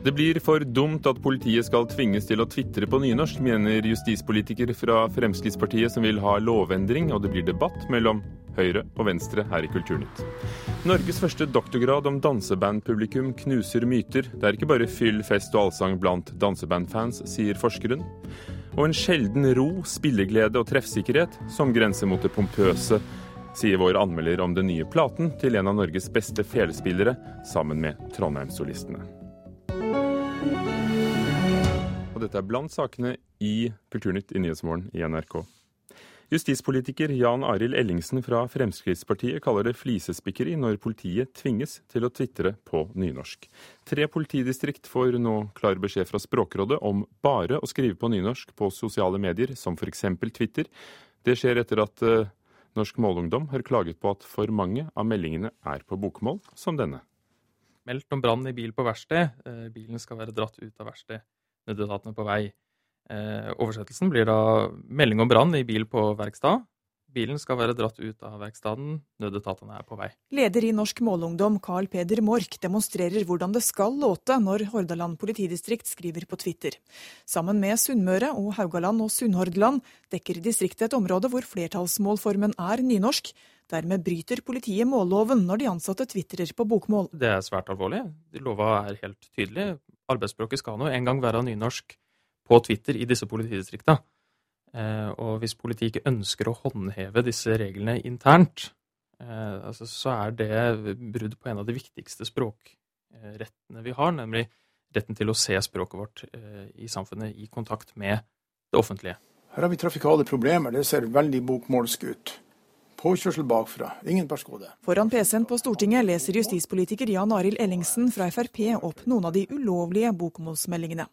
Det blir for dumt at politiet skal tvinges til å tvitre på nynorsk, mener justispolitiker fra Fremskrittspartiet som vil ha lovendring, og det blir debatt mellom Høyre og Venstre her i Kulturnytt. Norges første doktorgrad om dansebandpublikum knuser myter. Det er ikke bare fyll, fest og allsang blant dansebandfans, sier forskeren. Og en sjelden ro, spilleglede og treffsikkerhet som grenser mot det pompøse, sier vår anmelder om den nye platen til en av Norges beste felespillere, sammen med Trondheimssolistene. Og dette er blant sakene i Kulturnytt i Nyhetsmorgen i NRK. Justispolitiker Jan Arild Ellingsen fra Fremskrittspartiet kaller det flisespikkeri når politiet tvinges til å tvitre på nynorsk. Tre politidistrikt får nå klar beskjed fra Språkrådet om bare å skrive på nynorsk på sosiale medier, som f.eks. Twitter. Det skjer etter at uh, Norsk Målungdom har klaget på at for mange av meldingene er på bokmål, som denne meldt om brann i bil på verksted. Eh, bilen skal være dratt ut av verksted. Nødetatene på vei. Eh, oversettelsen blir da melding om brann i bil på verkstad. Bilen skal være dratt ut av verkstedet. Nødetatene er på vei. Leder i Norsk Målungdom, Carl Peder Mork, demonstrerer hvordan det skal låte når Hordaland politidistrikt skriver på Twitter. Sammen med Sunnmøre og Haugaland og Sunnhordland dekker distriktet et område hvor flertallsmålformen er nynorsk, Dermed bryter politiet målloven når de ansatte tvitrer på bokmål. Det er svært alvorlig. Lova er helt tydelig. Arbeidsspråket skal nå en gang være nynorsk på Twitter i disse politidistriktene. Eh, og hvis politiet ikke ønsker å håndheve disse reglene internt, eh, altså, så er det brudd på en av de viktigste språkrettene vi har, nemlig retten til å se språket vårt eh, i samfunnet i kontakt med det offentlige. Her har vi trafikale problemer. Det ser veldig bokmålsk ut. Påkjørsel bakfra. Ingen perskode. Foran PC-en på Stortinget leser justispolitiker Jan Arild Ellingsen fra Frp opp noen av de ulovlige bokmålsmeldingene.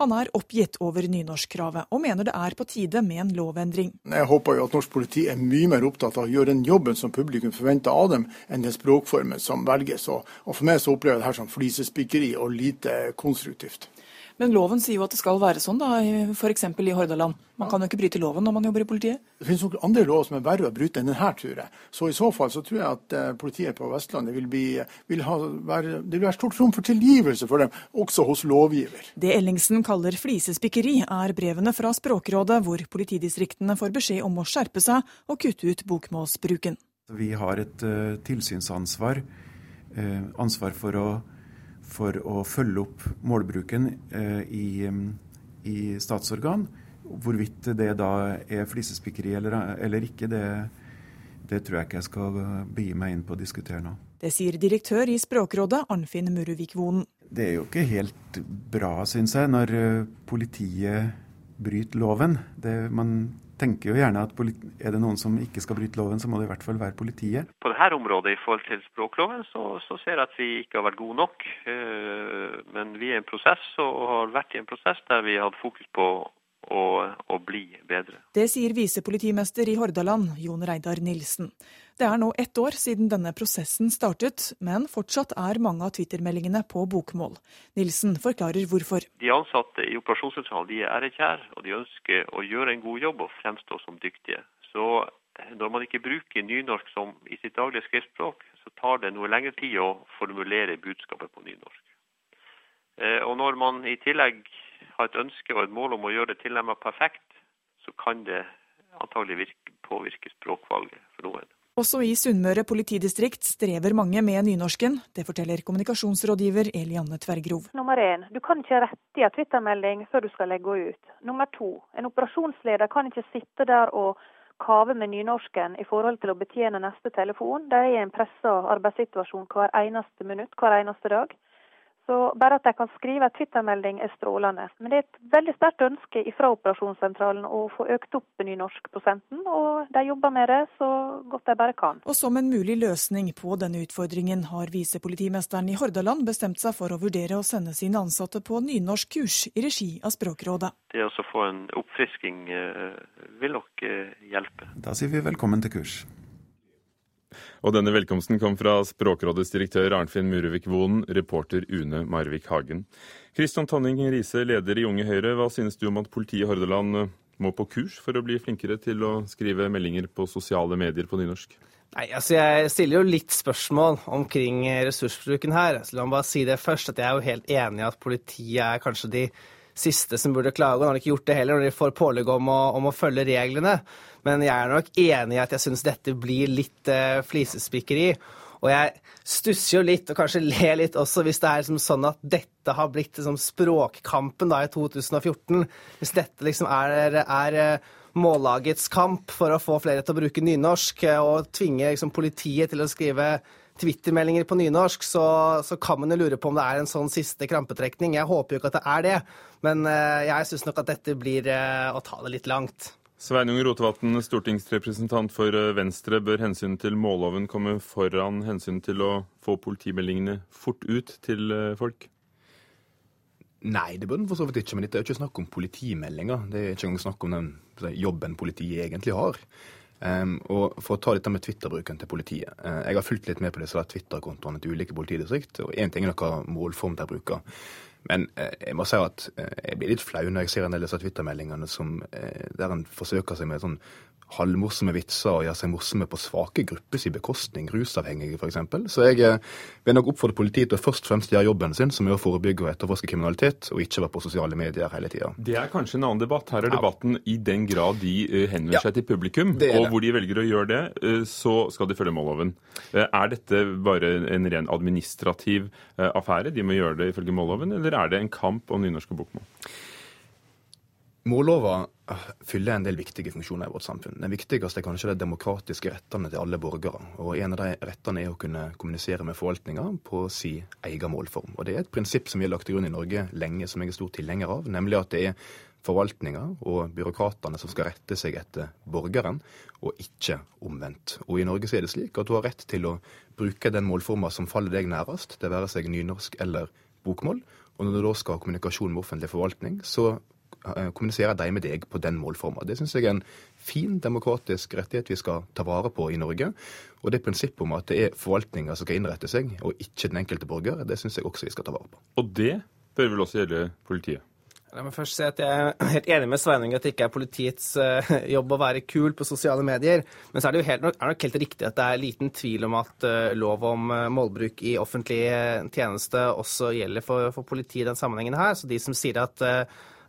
Han er oppgitt over nynorskkravet, og mener det er på tide med en lovendring. Jeg håper jo at norsk politi er mye mer opptatt av å gjøre den jobben som publikum forventer av dem, enn den språkformen som velges. Og for meg så opplever jeg det her som flisespikkeri og lite konstruktivt. Men loven sier jo at det skal være sånn, da, f.eks. i Hordaland. Man kan jo ikke bryte loven når man jobber i politiet? Det finnes noen andre lover som er verre å bryte enn denne, tror jeg. Så i så fall så tror jeg at uh, politiet på Vestlandet vil, bli, vil ha, være, det vil være stort rom for tilgivelse for dem, også hos lovgiver. Det Ellingsen kaller flisespikkeri, er brevene fra Språkrådet, hvor politidistriktene får beskjed om å skjerpe seg og kutte ut bokmålsbruken. Vi har et uh, tilsynsansvar, uh, ansvar for å for å følge opp målbruken eh, i, i, statsorgan. Hvorvidt det da er flisespikkeri eller, eller ikke, det, det, tror jeg ikke jeg skal begi meg inn på å diskutere nå. Det sier direktør i Språkrådet, Arnfinn Muruvik-Vonen. Det er jo ikke helt bra, syns jeg, når eh, politiet bryter loven. Det, man tenker jo gjerne at er det noen som ikke skal bryte loven, så må det i hvert fall være politiet. På dette området i forhold til språkloven, så, så ser jeg at vi ikke har vært gode nok. Eh, men vi er i en prosess, og har vært i en prosess der vi har hatt fokus på å, å bli bedre. Det sier visepolitimester i Hordaland, Jon Reidar Nilsen. Det er nå ett år siden denne prosessen startet, men fortsatt er mange av Twitter-meldingene på bokmål. Nilsen forklarer hvorfor. De ansatte i operasjonssentralen de er ærekjære, og de ønsker å gjøre en god jobb og fremstå som dyktige. Så når man ikke bruker nynorsk som i sitt daglige skriftspråk, så tar det noe lengre tid å formulere budskapet på nynorsk. Eh, og når man i tillegg har et ønske og et mål om å gjøre det tilnærmet perfekt, så kan det antagelig virke, påvirke språkvalget for noen. Også i Sunnmøre politidistrikt strever mange med nynorsken. Det forteller kommunikasjonsrådgiver Elianne Tvergrov. Nummer én, du kan ikke rette i en Twitter-melding før du skal legge ut. Nummer to, en operasjonsleder kan ikke sitte der og kave med nynorsken i forhold til å betjene neste telefon. De er i en pressa arbeidssituasjon hver eneste minutt, hver eneste dag. Så bare at de kan skrive en Twitter-melding er strålende. Men det er et veldig sterkt ønske fra operasjonssentralen å få økt opp nynorskprosenten, og de jobber med det så godt de bare kan. Og som en mulig løsning på denne utfordringen har visepolitimesteren i Hordaland bestemt seg for å vurdere å sende sine ansatte på nynorskkurs i regi av Språkrådet. Det å få en oppfrisking eh, vil nok eh, hjelpe. Da sier vi velkommen til kurs. Og denne velkomsten kom fra Språkrådets direktør Arnfinn Murevik Vonen, reporter Une Marvik Hagen. Kristian Tonning Riise, leder i Unge Høyre, hva synes du om at politiet i Hordaland eh, må på kurs for å bli flinkere til å skrive meldinger på sosiale medier på nynorsk? Nei, altså Jeg stiller jo litt spørsmål omkring ressursbruken her. Så la meg bare si det først, at jeg er jo helt enig i at politiet er kanskje de siste som burde klage. Og nå har ikke gjort det heller, når de får pålegg om om å følge reglene. Men jeg er nok enig i at jeg syns dette blir litt eh, flisespikkeri. Og jeg stusser jo litt, og kanskje ler litt også, hvis det er liksom sånn at dette har blitt liksom språkkampen da i 2014. Hvis dette liksom er, er eh, mållagets kamp for å få flere til å bruke nynorsk, eh, og tvinge liksom politiet til å skrive Twitter-meldinger på nynorsk, så, så, kan man jo lure på om det er en sånn siste krampetrekning. Jeg håper jo ikke at det er det, men uh, jeg syns nok at dette blir uh, å ta det litt langt. Sveinung Rotevatn, stortingsrepresentant for eh, Venstre. Bør hensynet til målloven komme foran hensynet til å få politimeldingene fort ut til eh, folk? Nei, det bør den for så vidt ikke. Men dette er jo ikke snakk om politimeldinger. Det er ikke engang snakk om den jobben politiet egentlig har. Um, og For å ta dette med Twitter-bruken til politiet. Uh, jeg har fulgt litt med på disse Twitter-kontoene til ulike politidistrikt. og Én ting er noe målform de bruker. Men eh, jeg må si at eh, jeg blir litt flau når jeg ser en del av disse Twitter-meldingene der en forsøker seg med sånn halvmorsomme vitser og gjør seg morsomme på svake gruppers bekostning, rusavhengige f.eks. Så jeg eh, vil nok oppfordre politiet til å først og fremst gjøre jobben sin, som er å forebygge og etterforske kriminalitet, og ikke være på sosiale medier hele tida. Det er kanskje en annen debatt. Her er debatten i den grad de uh, henvender ja, seg til publikum, og hvor de velger å gjøre det, uh, så skal de følge målloven. Er dette bare en ren administrativ affære, de må gjøre det ifølge målloven, eller er det en kamp om nynorsk og bokmål? Mållova eh, fyller en del viktige funksjoner i vårt samfunn. Den viktigste er kanskje de demokratiske rettene til alle borgere. Og En av de rettene er å kunne kommunisere med forvaltninga på si egen målform. Og Det er et prinsipp som vi har lagt til grunn i Norge lenge, som jeg er stor tilhenger av. Nemlig at det er forvaltninga og byråkratene som skal rette seg etter borgeren, og ikke omvendt. Og I Norge så er det slik at du har rett til å bruke den målforma som faller deg nærmest, det være seg nynorsk eller bokmål. Og når du da skal ha kommunikasjon med offentlig forvaltning, så kommuniserer de med deg på den målforma. Det syns jeg er en fin demokratisk rettighet vi skal ta vare på i Norge. Og det prinsippet om at det er forvaltninga som skal innrette seg, og ikke den enkelte borger, det syns jeg også vi skal ta vare på. Og det bør vel også gjelde politiet? La meg først si at Jeg er helt enig med Sveinung at det ikke er politiets uh, jobb å være kul på sosiale medier. Men så er det jo helt, er nok helt riktig at det er liten tvil om at uh, lov om uh, målbruk i offentlig tjeneste også gjelder for, for politiet i den sammenhengen her. Så de som sier at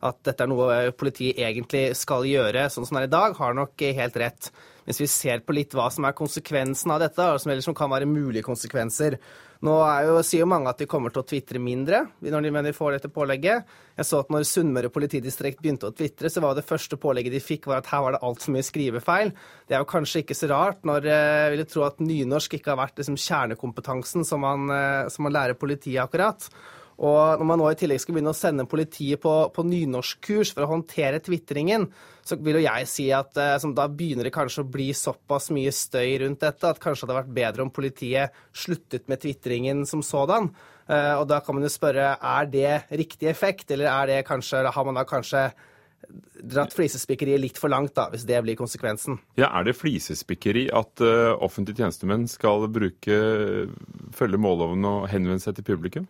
at dette er noe politiet egentlig skal gjøre, sånn som det er i dag, har nok helt rett. Hvis vi ser på litt hva som er konsekvensen av dette, og som, ellers kan være mulige konsekvenser. Nå jo, sier jo mange at de kommer til å tvitre mindre når de, får dette pålegget. Jeg så at når Sunnmøre politidistrikt begynte å tvitre, så var det første pålegget de fikk, var at her var det altfor mye skrivefeil. Det er jo kanskje ikke så rart, når eh, jeg ville tro at nynorsk ikke har vært liksom, kjernekompetansen som man, eh, som man lærer politiet akkurat. Og når man nå i tillegg skal begynne å sende politiet på, på nynorskkurs for å håndtere tvitringen, så vil jo jeg si at eh, da begynner det kanskje å bli såpass mye støy rundt dette at kanskje det hadde vært bedre om politiet sluttet med tvitringen som sådan. Eh, og da kan man jo spørre er det riktig effekt, eller er det kanskje, har man da kanskje dratt flisespikkeriet litt for langt, da, hvis det blir konsekvensen. Ja, Er det flisespikkeri at uh, offentlige tjenestemenn skal bruke, følge målloven og henvende seg til publikum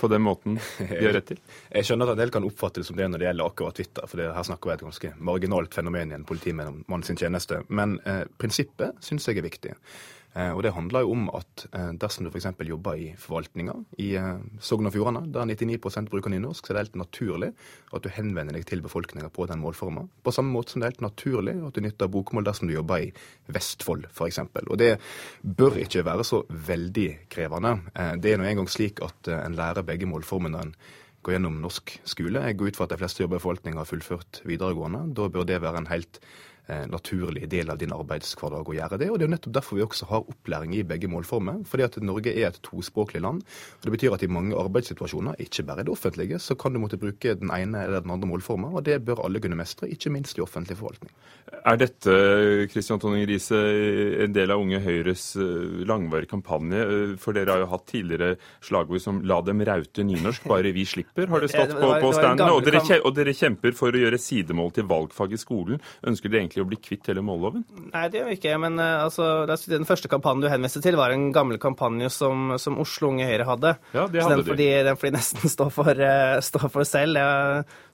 på den måten de har rett til? Jeg skjønner at en del kan oppfatte det som det når det gjelder akkurat Twitter, for her snakker vi et ganske marginalt fenomen i en politimann sin tjeneste. Men uh, prinsippet syns jeg er viktig. Eh, og Det handler jo om at eh, dersom du f.eks. jobber i forvaltninga i eh, Sogn og Fjordane, der 99% bruker nynorsk, så er det helt naturlig at du henvender deg til befolkninga på den målforma. På samme måte som det er helt naturlig at du nytter bokmål dersom du jobber i Vestfold f.eks. Og det bør ikke være så veldig krevende. Det er nå engang slik at en lærer begge målformene en går gjennom norsk skole. Jeg går ut fra at de fleste jobber i forvaltninga har fullført videregående. Da bør det være en helt naturlig del av din arbeidshverdag å gjøre det. Og Det er jo nettopp derfor vi også har opplæring i begge målformer. fordi at Norge er et tospråklig land. og Det betyr at i mange arbeidssituasjoner, ikke bare i det offentlige, så kan du måtte bruke den ene eller den andre målformen. Og det bør alle kunne mestre, ikke minst i offentlig forvaltning. Er dette Kristian Tonning Riise, en del av Unge Høyres eh, langvarige kampanje? For dere har jo hatt tidligere slagord som 'la dem raute nynorsk, bare vi slipper', har det stått på, på standene. Og dere, og dere kjemper for å gjøre sidemål til valgfag i skolen. Ønsker dere egentlig egentlig å bli kvitt hele målloven? Nei, det gjør vi ikke. Men uh, altså, den første kampanjen du henviste til, var en gammel kampanje som, som Oslo Unge Høyre hadde. Ja, det hadde den, fordi, den får de nesten stå for, uh, stå for selv.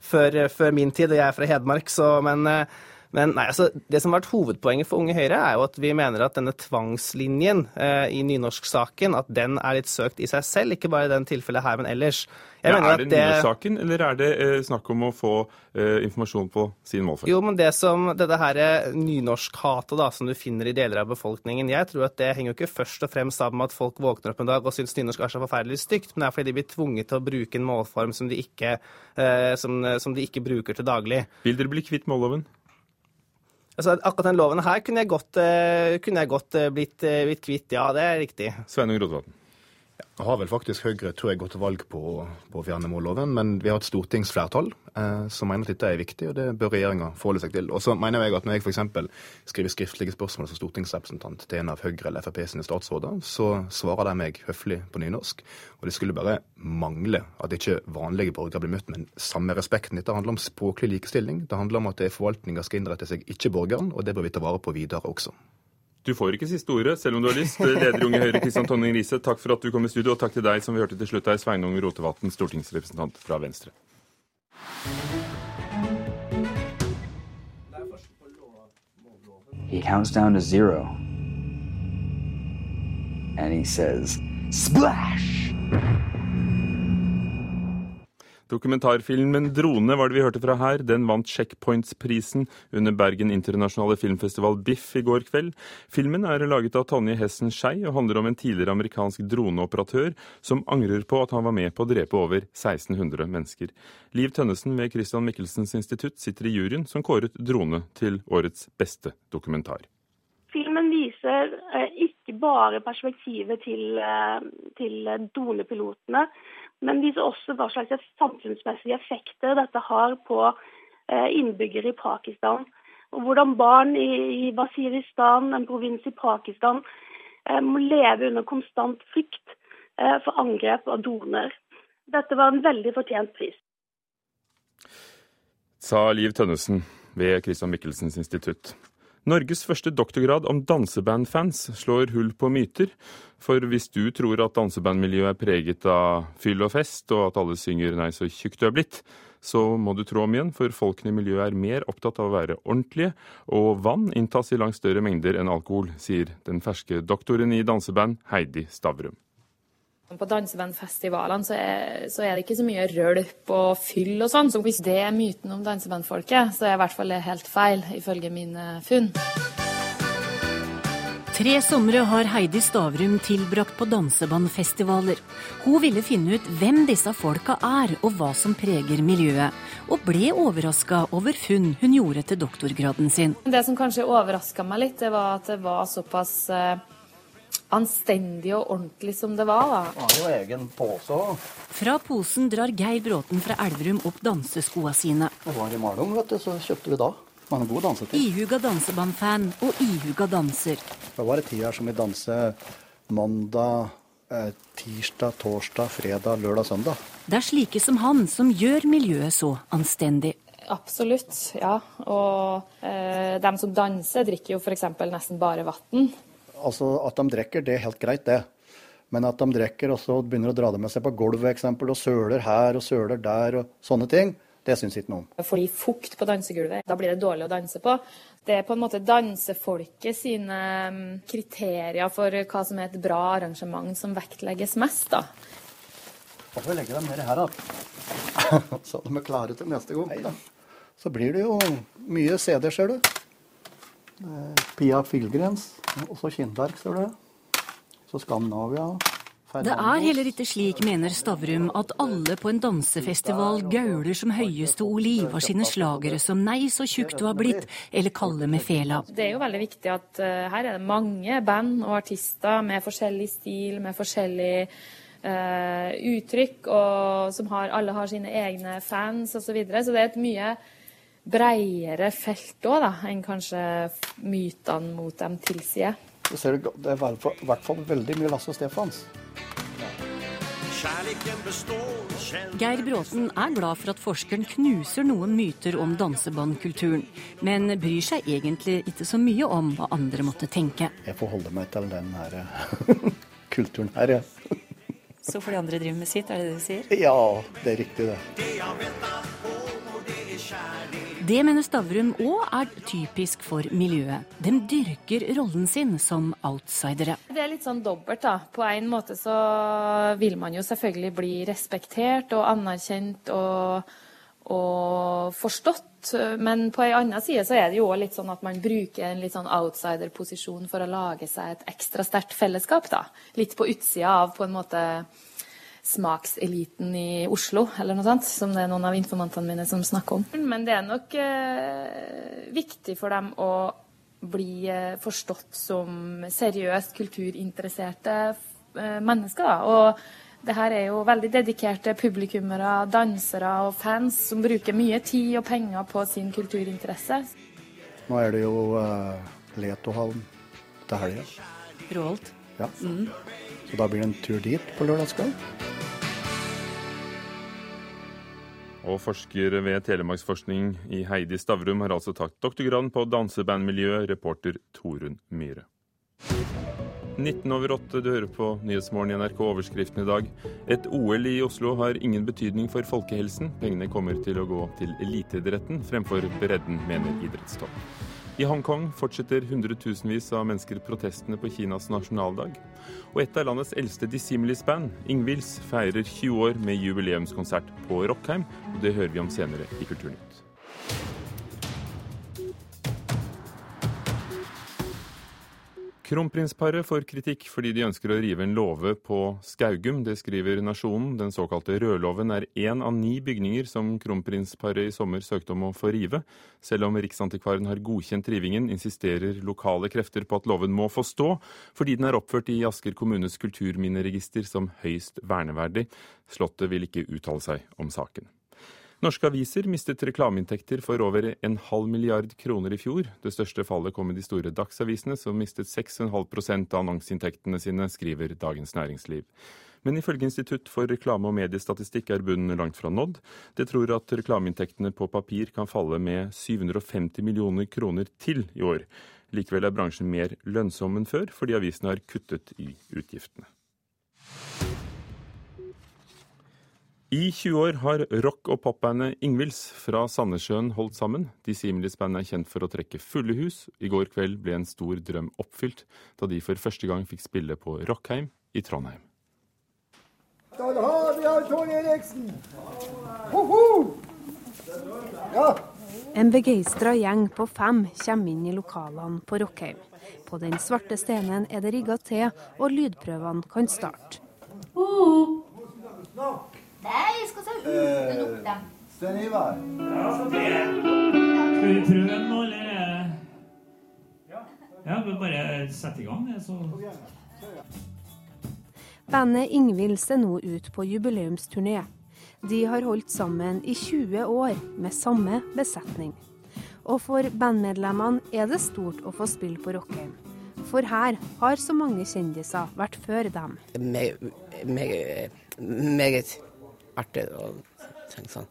Før, før, min tid, og jeg er fra Hedmark, så men uh, men nei, altså, det som har vært hovedpoenget for Unge Høyre, er jo at vi mener at denne tvangslinjen eh, i nynorsksaken at den er litt søkt i seg selv, ikke bare i den tilfellet her, men ellers. Ja, er det nynorsksaken, eller er det eh, snakk om å få eh, informasjon på sin målform? Jo, men det som dette her eh, nynorskhatet da, som du finner i deler av befolkningen, jeg tror at det henger jo ikke først og fremst sammen med at folk våkner opp en dag og syns nynorsk er så forferdelig stygt, men det er fordi de blir tvunget til å bruke en målform som de ikke, eh, som, som de ikke bruker til daglig. Vil dere bli kvitt målloven? Altså, akkurat den loven her kunne jeg godt, uh, kunne jeg godt uh, blitt, uh, blitt, kvitt, ja. Det er riktig. Sveinung Rotevatn. Ja, har vel faktisk Høyre tror jeg, gått til valg på, på å fjerne målloven, men vi har et stortingsflertall eh, som mener at dette er viktig, og det bør regjeringa forholde seg til. Og så mener jeg at når jeg f.eks. skriver skriftlige spørsmål som stortingsrepresentant til en av Høyre eller Frp sine statsråder, så svarer de meg høflig på nynorsk. Og det skulle bare mangle at ikke vanlige borgere blir møtt med den samme respekten. Dette handler om språklig likestilling. Det handler om at forvaltninga skal innrette seg, ikke borgeren, og det bør vi ta vare på videre også. Du får ikke siste ordet, selv om du har lyst. Leder Unge Høyre, Kristian Tonning Riise, takk for at du kom i studio, og takk til deg som vi hørte til slutt her, Sveinung Rotevatn, stortingsrepresentant fra Venstre. He counts down to zero. And he says, splash! Dokumentarfilmen 'Drone' var det vi hørte fra her. Den vant Checkpoints-prisen under Bergen internasjonale filmfestival Biff i går kveld. Filmen er laget av Tonje Hessen Skei og handler om en tidligere amerikansk droneoperatør som angrer på at han var med på å drepe over 1600 mennesker. Liv Tønnesen ved Christian Michelsens institutt sitter i juryen som kåret 'Drone' til årets beste dokumentar. Viser eh, ikke bare perspektivet til, eh, til dronepilotene, men viser også hva slags samfunnsmessige effekter dette har på eh, innbyggere i Pakistan. Og hvordan barn i Wasiristan, en provins i Pakistan, må leve under konstant frykt for angrep av droner. Dette var en veldig fortjent pris. Sa Liv Tønnesen ved Christian Michelsens institutt. Norges første doktorgrad om dansebandfans slår hull på myter. For hvis du tror at dansebandmiljøet er preget av fyll og fest, og at alle synger 'nei, så tjukk du er blitt', så må du tro om igjen, for folkene i miljøet er mer opptatt av å være ordentlige, og vann inntas i langt større mengder enn alkohol, sier den ferske doktoren i danseband Heidi Stavrum. På dansebandfestivalene så, så, er det ikke så mye rølp og fyll og sånn. Så hvis det er myten om dansebandfolket, så er i hvert fall det helt feil, ifølge mine funn. Tre somre har Heidi Stavrum tilbrakt på dansebandfestivaler. Hun ville finne ut hvem disse folka er, og hva som preger miljøet. Og ble overraska over funn hun gjorde til doktorgraden sin. Det som kanskje overraska meg litt, det var at det var såpass eh, anstendig og ordentlig som det var. da. Har jo egen pose òg. Fra posen drar Geir Bråten fra Elverum opp danseskoa sine. Det var i Malung, vet du, så kjøpte vi da. Man er god dansetid. Ihuga dansebandfan og ihuga danser. Det var en tid her som vi danser mandag, eh, tirsdag, torsdag, fredag, lørdag, søndag. Det er slike som han som gjør miljøet så anstendig. Absolutt, ja. Og eh, dem som danser, drikker jo f.eks. nesten bare vann. Altså At de drikker, det er helt greit, det. Men at de drikker og så begynner å dra det med seg på gulvet eksempel, og søler her og søler der og sånne ting, det syns ikke noe om. Fordi fukt på dansegulvet, da blir det dårlig å danse på. Det er på en måte dansefolket sine mm, kriterier for hva som er et bra arrangement som vektlegges mest, da. Da får vi legge dem nedi her, da. Så de er klare til neste gang. Da. Så blir det jo mye CD, ser du. Pia Filgrens, også Kindberg, ser du. Så Skandinavia. Det er heller ikke slik, mener Stavrum, at alle på en dansefestival gauler som høyeste Oliv og sine slagere som 'Nei, så tjukk du har blitt', eller 'Kalle med fela'. Det er jo veldig viktig at uh, her er det mange band og artister med forskjellig stil, med forskjellig uh, uttrykk, og som har, alle har sine egne fans osv. Så, videre. så det er et mye bredere felt òg, enn kanskje mytene mot dem tilsier. Så ser det er i hvert fall veldig mye Lasse og Stefans. Geir Bråten er glad for at forskeren knuser noen myter om dansebandkulturen, men bryr seg egentlig ikke så mye om hva andre måtte tenke. Jeg forholder meg til den her kulturen her, ja. Så får de andre drive med sitt, er det det du sier? Ja, det er riktig, det. Det mener Stavrum òg er typisk for miljøet. De dyrker rollen sin som outsidere. Det er litt sånn dobbelt, da. På en måte så vil man jo selvfølgelig bli respektert og anerkjent og, og forstått. Men på en annen side så er det jo litt sånn at man bruker en litt sånn outsider-posisjon for å lage seg et ekstra sterkt fellesskap, da. Litt på utsida av på en måte smakseliten i Oslo, eller noe sånt, som det er noen av informantene mine som snakker om. Men det er nok eh, viktig for dem å bli eh, forstått som seriøst kulturinteresserte eh, mennesker. Da. Og det her er jo veldig dedikerte publikummere, dansere og fans som bruker mye tid og penger på sin kulturinteresse. Nå er det jo uh, Letohallen til helga. Rålt. Ja. Mm. Så da blir det en tur dit på lørdagskveld. Og forsker ved Telemarksforskning i Heidi Stavrum har altså tatt doktorgraden på dansebandmiljøet, reporter Torunn Myhre. 19 over 8, du hører på Nyhetsmorgen i NRK overskriften i dag. Et OL i Oslo har ingen betydning for folkehelsen. Pengene kommer til å gå til eliteidretten fremfor bredden, mener idrettstopp. I Hongkong fortsetter hundretusenvis av mennesker protestene på Kinas nasjonaldag. Og et av landets eldste dissimilis-band, Ingvilds, feirer 20 år med jubileumskonsert på Rockheim. og Det hører vi om senere i Kulturnytt. Kronprinsparet får kritikk fordi de ønsker å rive en låve på Skaugum. Det skriver Nasjonen. Den såkalte rødlåven er én av ni bygninger som kronprinsparet i sommer søkte om å få rive. Selv om Riksantikvaren har godkjent rivingen, insisterer lokale krefter på at låven må få stå, fordi den er oppført i Asker kommunes kulturminneregister som høyst verneverdig. Slottet vil ikke uttale seg om saken. Norske aviser mistet reklameinntekter for over en halv milliard kroner i fjor. Det største fallet kom i de store dagsavisene, som mistet 6,5% av annonseinntektene sine, skriver Dagens Næringsliv. Men ifølge Institutt for reklame- og mediestatistikk er bunnen langt fra nådd. Det tror at reklameinntektene på papir kan falle med 750 millioner kroner til i år. Likevel er bransjen mer lønnsom enn før, fordi avisene har kuttet i utgiftene. I 20 år har rock- og popbandet Ingvilds fra Sandnessjøen holdt sammen. De Similis-bandet er kjent for å trekke fulle hus. I går kveld ble en stor drøm oppfylt, da de for første gang fikk spille på Rockheim i Trondheim. Der har vi Tony Eriksen! Hoho! Ja. En begeistra gjeng på fem kommer inn i lokalene på Rockheim. På den svarte stenen er det rigga til, og lydprøvene kan starte. Uh. Nei, jeg skal ta uten opp dem. Stein Ivar. Ja, Skal vi prøve nå, eller? Ja, vi bare sette i gang, det, så Bandet Ingvild ser nå ut på jubileumsturné. De har holdt sammen i 20 år med samme besetning. Og for bandmedlemmene er det stort å få spille på Rockheim. For her har så mange kjendiser vært før dem. Meget, meget artig å tenke sånn.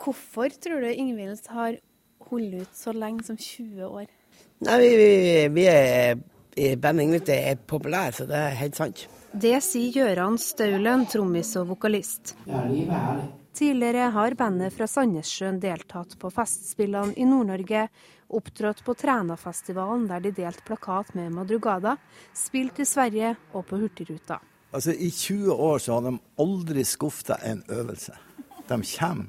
Hvorfor tror du Ingvild har holdt ut så lenge som 20 år? Nei, vi, vi, vi er i bandet Ingvild er populære, så det er helt sant. Det sier Gøran Staulen, trommis og vokalist. Ja, livet er herlig. Tidligere har bandet fra Sandnessjøen deltatt på festspillene i Nord-Norge, opptrådt på Trænafestivalen der de delte plakat med Madrugada, spilt i Sverige og på Hurtigruta. Altså, I 20 år så har de aldri skuffa en øvelse. De kommer.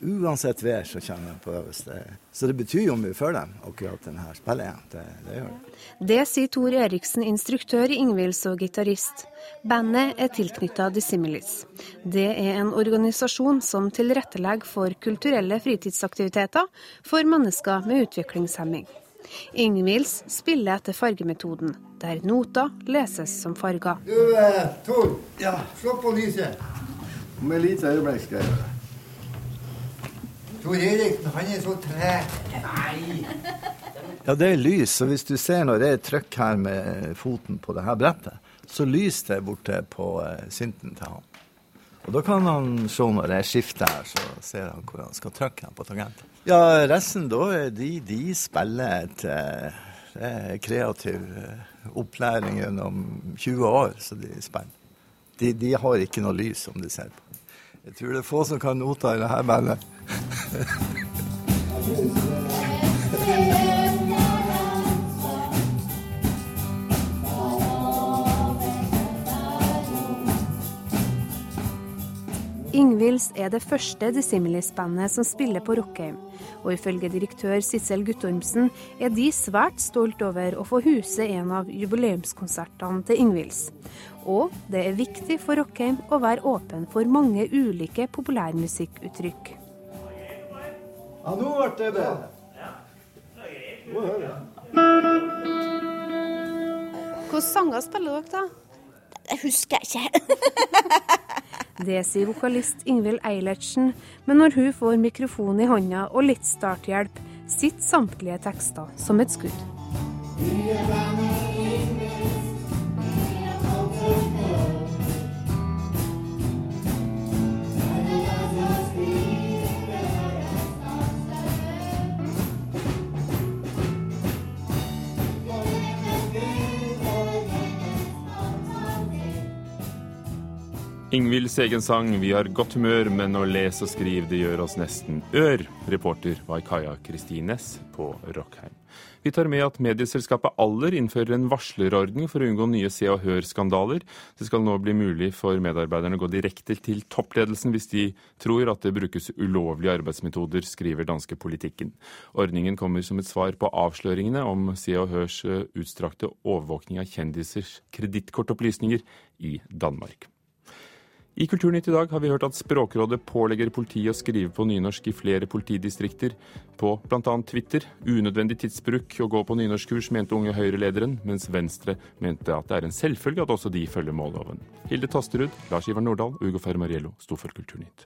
Uansett vær så kommer de på øvelse. Så det betyr jo mye for dem, akkurat denne spillingen. Det, det gjør det. Det sier Tor Eriksen, instruktør i Ingvilds og gitarist. Bandet er tilknytta Dissimilis. Det er en organisasjon som tilrettelegger for kulturelle fritidsaktiviteter for mennesker med utviklingshemming. Ingvilds spiller etter fargemetoden, der noter leses som farger. Du, eh, Tor. Ja. Slå på lyset. Om et lite øyeblikk skal jeg gjøre det. Tor Eriksen, han er så treg. Nei. Ja, det er lys, så hvis du ser når det er trykk her med foten på det her brettet, så lyser det borte på uh, synten til han. Og da kan han se når det er skifte her, så ser han hvor han skal trykke på tangenten. Ja, resten da, de, de spiller et er kreativ opplæring gjennom 20 år, så de spiller. De, de har ikke noe lys, som de ser på. Jeg tror det er få som kan nota i dette bandet. Ingvilds er det første Dissimilis-bandet som spiller på Rockheim, og ifølge direktør Sissel Guttormsen er de svært stolt over å få huse en av jubileumskonsertene til Ingvilds. Og det er viktig for Rockheim å være åpen for mange ulike populærmusikkuttrykk. Ja, nå ble det bedre. Hvilke sanger spiller dere, da? Det husker jeg ikke. Det sier vokalist Ingvild Eilertsen, men når hun får mikrofon i hånda og litt starthjelp, sitter samtlige tekster som et skudd. Ingvilds egen sang 'Vi har godt humør, men å lese og skrive det gjør oss nesten ør'. Reporter var Kaja Kristines på Rockheim. Vi tar med at medieselskapet Aller innfører en varslerordning for å unngå nye Se og Hør-skandaler. Det skal nå bli mulig for medarbeiderne å gå direkte til toppledelsen hvis de tror at det brukes ulovlige arbeidsmetoder, skriver danske Politikken. Ordningen kommer som et svar på avsløringene om Se og Hørs utstrakte overvåkning av kjendisers kredittkortopplysninger i Danmark. I Kulturnytt i dag har vi hørt at Språkrådet pålegger politiet å skrive på nynorsk i flere politidistrikter. På bl.a. Twitter. Unødvendig tidsbruk å gå på nynorskkurs, mente Unge Høyre-lederen, mens Venstre mente at det er en selvfølge at også de følger målloven. Hilde Tosterud, Lars Ivar Nordahl og Ugo Fermariello sto for Kulturnytt.